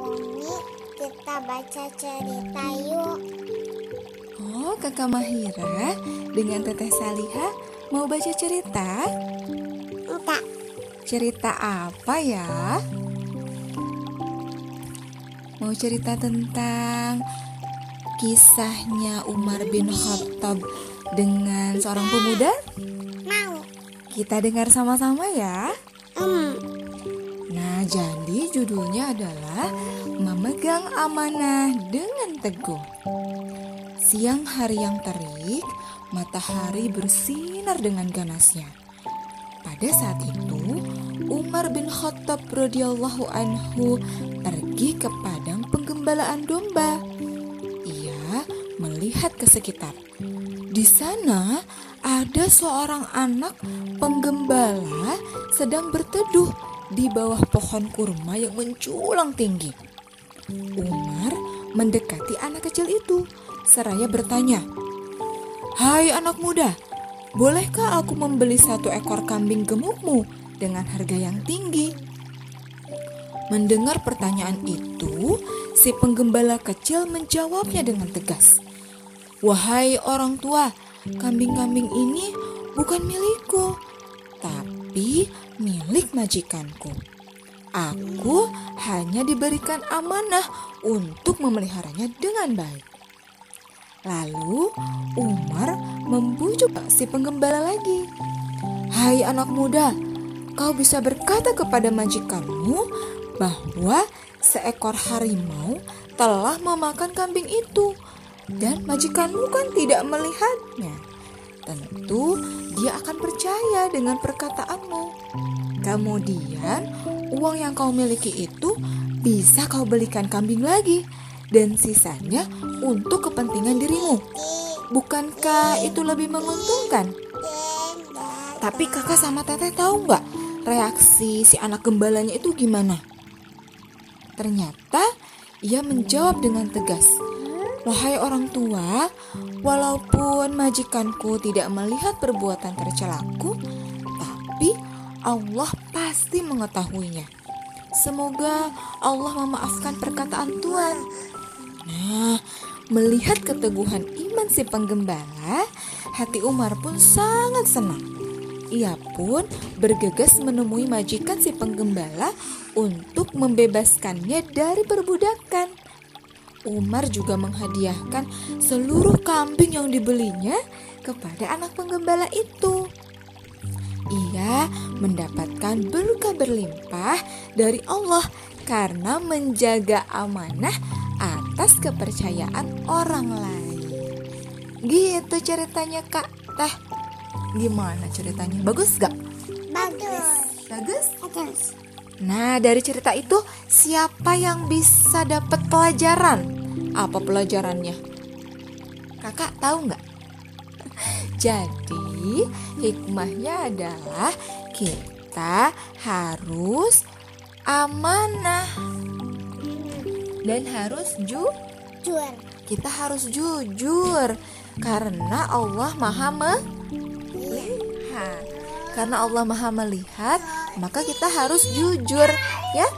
Umi, kita baca cerita yuk. Oh, kakak Mahira dengan teteh Saliha mau baca cerita? Enggak, Cerita apa ya? Mau cerita tentang kisahnya Umar bin Khattab dengan seorang pemuda? mau. Kita dengar sama-sama ya. Hmm, jadi judulnya adalah Memegang Amanah dengan Teguh. Siang hari yang terik, matahari bersinar dengan ganasnya. Pada saat itu, Umar bin Khattab radhiyallahu anhu pergi ke padang penggembalaan domba. Ia melihat ke sekitar. Di sana ada seorang anak penggembala sedang berteduh di bawah pohon kurma yang menculang tinggi. Umar mendekati anak kecil itu seraya bertanya, "Hai anak muda, bolehkah aku membeli satu ekor kambing gemukmu dengan harga yang tinggi?" Mendengar pertanyaan itu, si penggembala kecil menjawabnya dengan tegas. Wahai orang tua, kambing-kambing ini bukan milikku, tapi milik majikanku. Aku hanya diberikan amanah untuk memeliharanya dengan baik. Lalu Umar membujuk si penggembala lagi. Hai anak muda, kau bisa berkata kepada majikanmu bahwa seekor harimau telah memakan kambing itu dan majikanmu kan tidak melihatnya. Tentu dia akan percaya dengan perkataanmu. Kemudian uang yang kau miliki itu bisa kau belikan kambing lagi dan sisanya untuk kepentingan dirimu. Bukankah itu lebih menguntungkan? Tapi kakak sama teteh tahu nggak reaksi si anak gembalanya itu gimana? Ternyata ia menjawab dengan tegas. Wahai orang tua, walaupun majikanku tidak melihat perbuatan tercelaku, tapi Allah pasti mengetahuinya. Semoga Allah memaafkan perkataan Tuhan. Nah, melihat keteguhan iman si penggembala, hati Umar pun sangat senang. Ia pun bergegas menemui majikan si penggembala untuk membebaskannya dari perbudakan. Umar juga menghadiahkan seluruh kambing yang dibelinya kepada anak penggembala itu. Ia mendapatkan berkah berlimpah dari Allah karena menjaga amanah atas kepercayaan orang lain. Gitu ceritanya Kak Teh. Gimana ceritanya? Bagus gak? bagus. Bagus? Bagus. Nah, dari cerita itu siapa yang bisa dapat pelajaran? Apa pelajarannya? Kakak tahu nggak? Jadi, hikmahnya adalah kita harus amanah dan harus ju Jujur. kita harus jujur karena Allah Maha melihat. Karena Allah Maha melihat, maka kita harus jujur, ya.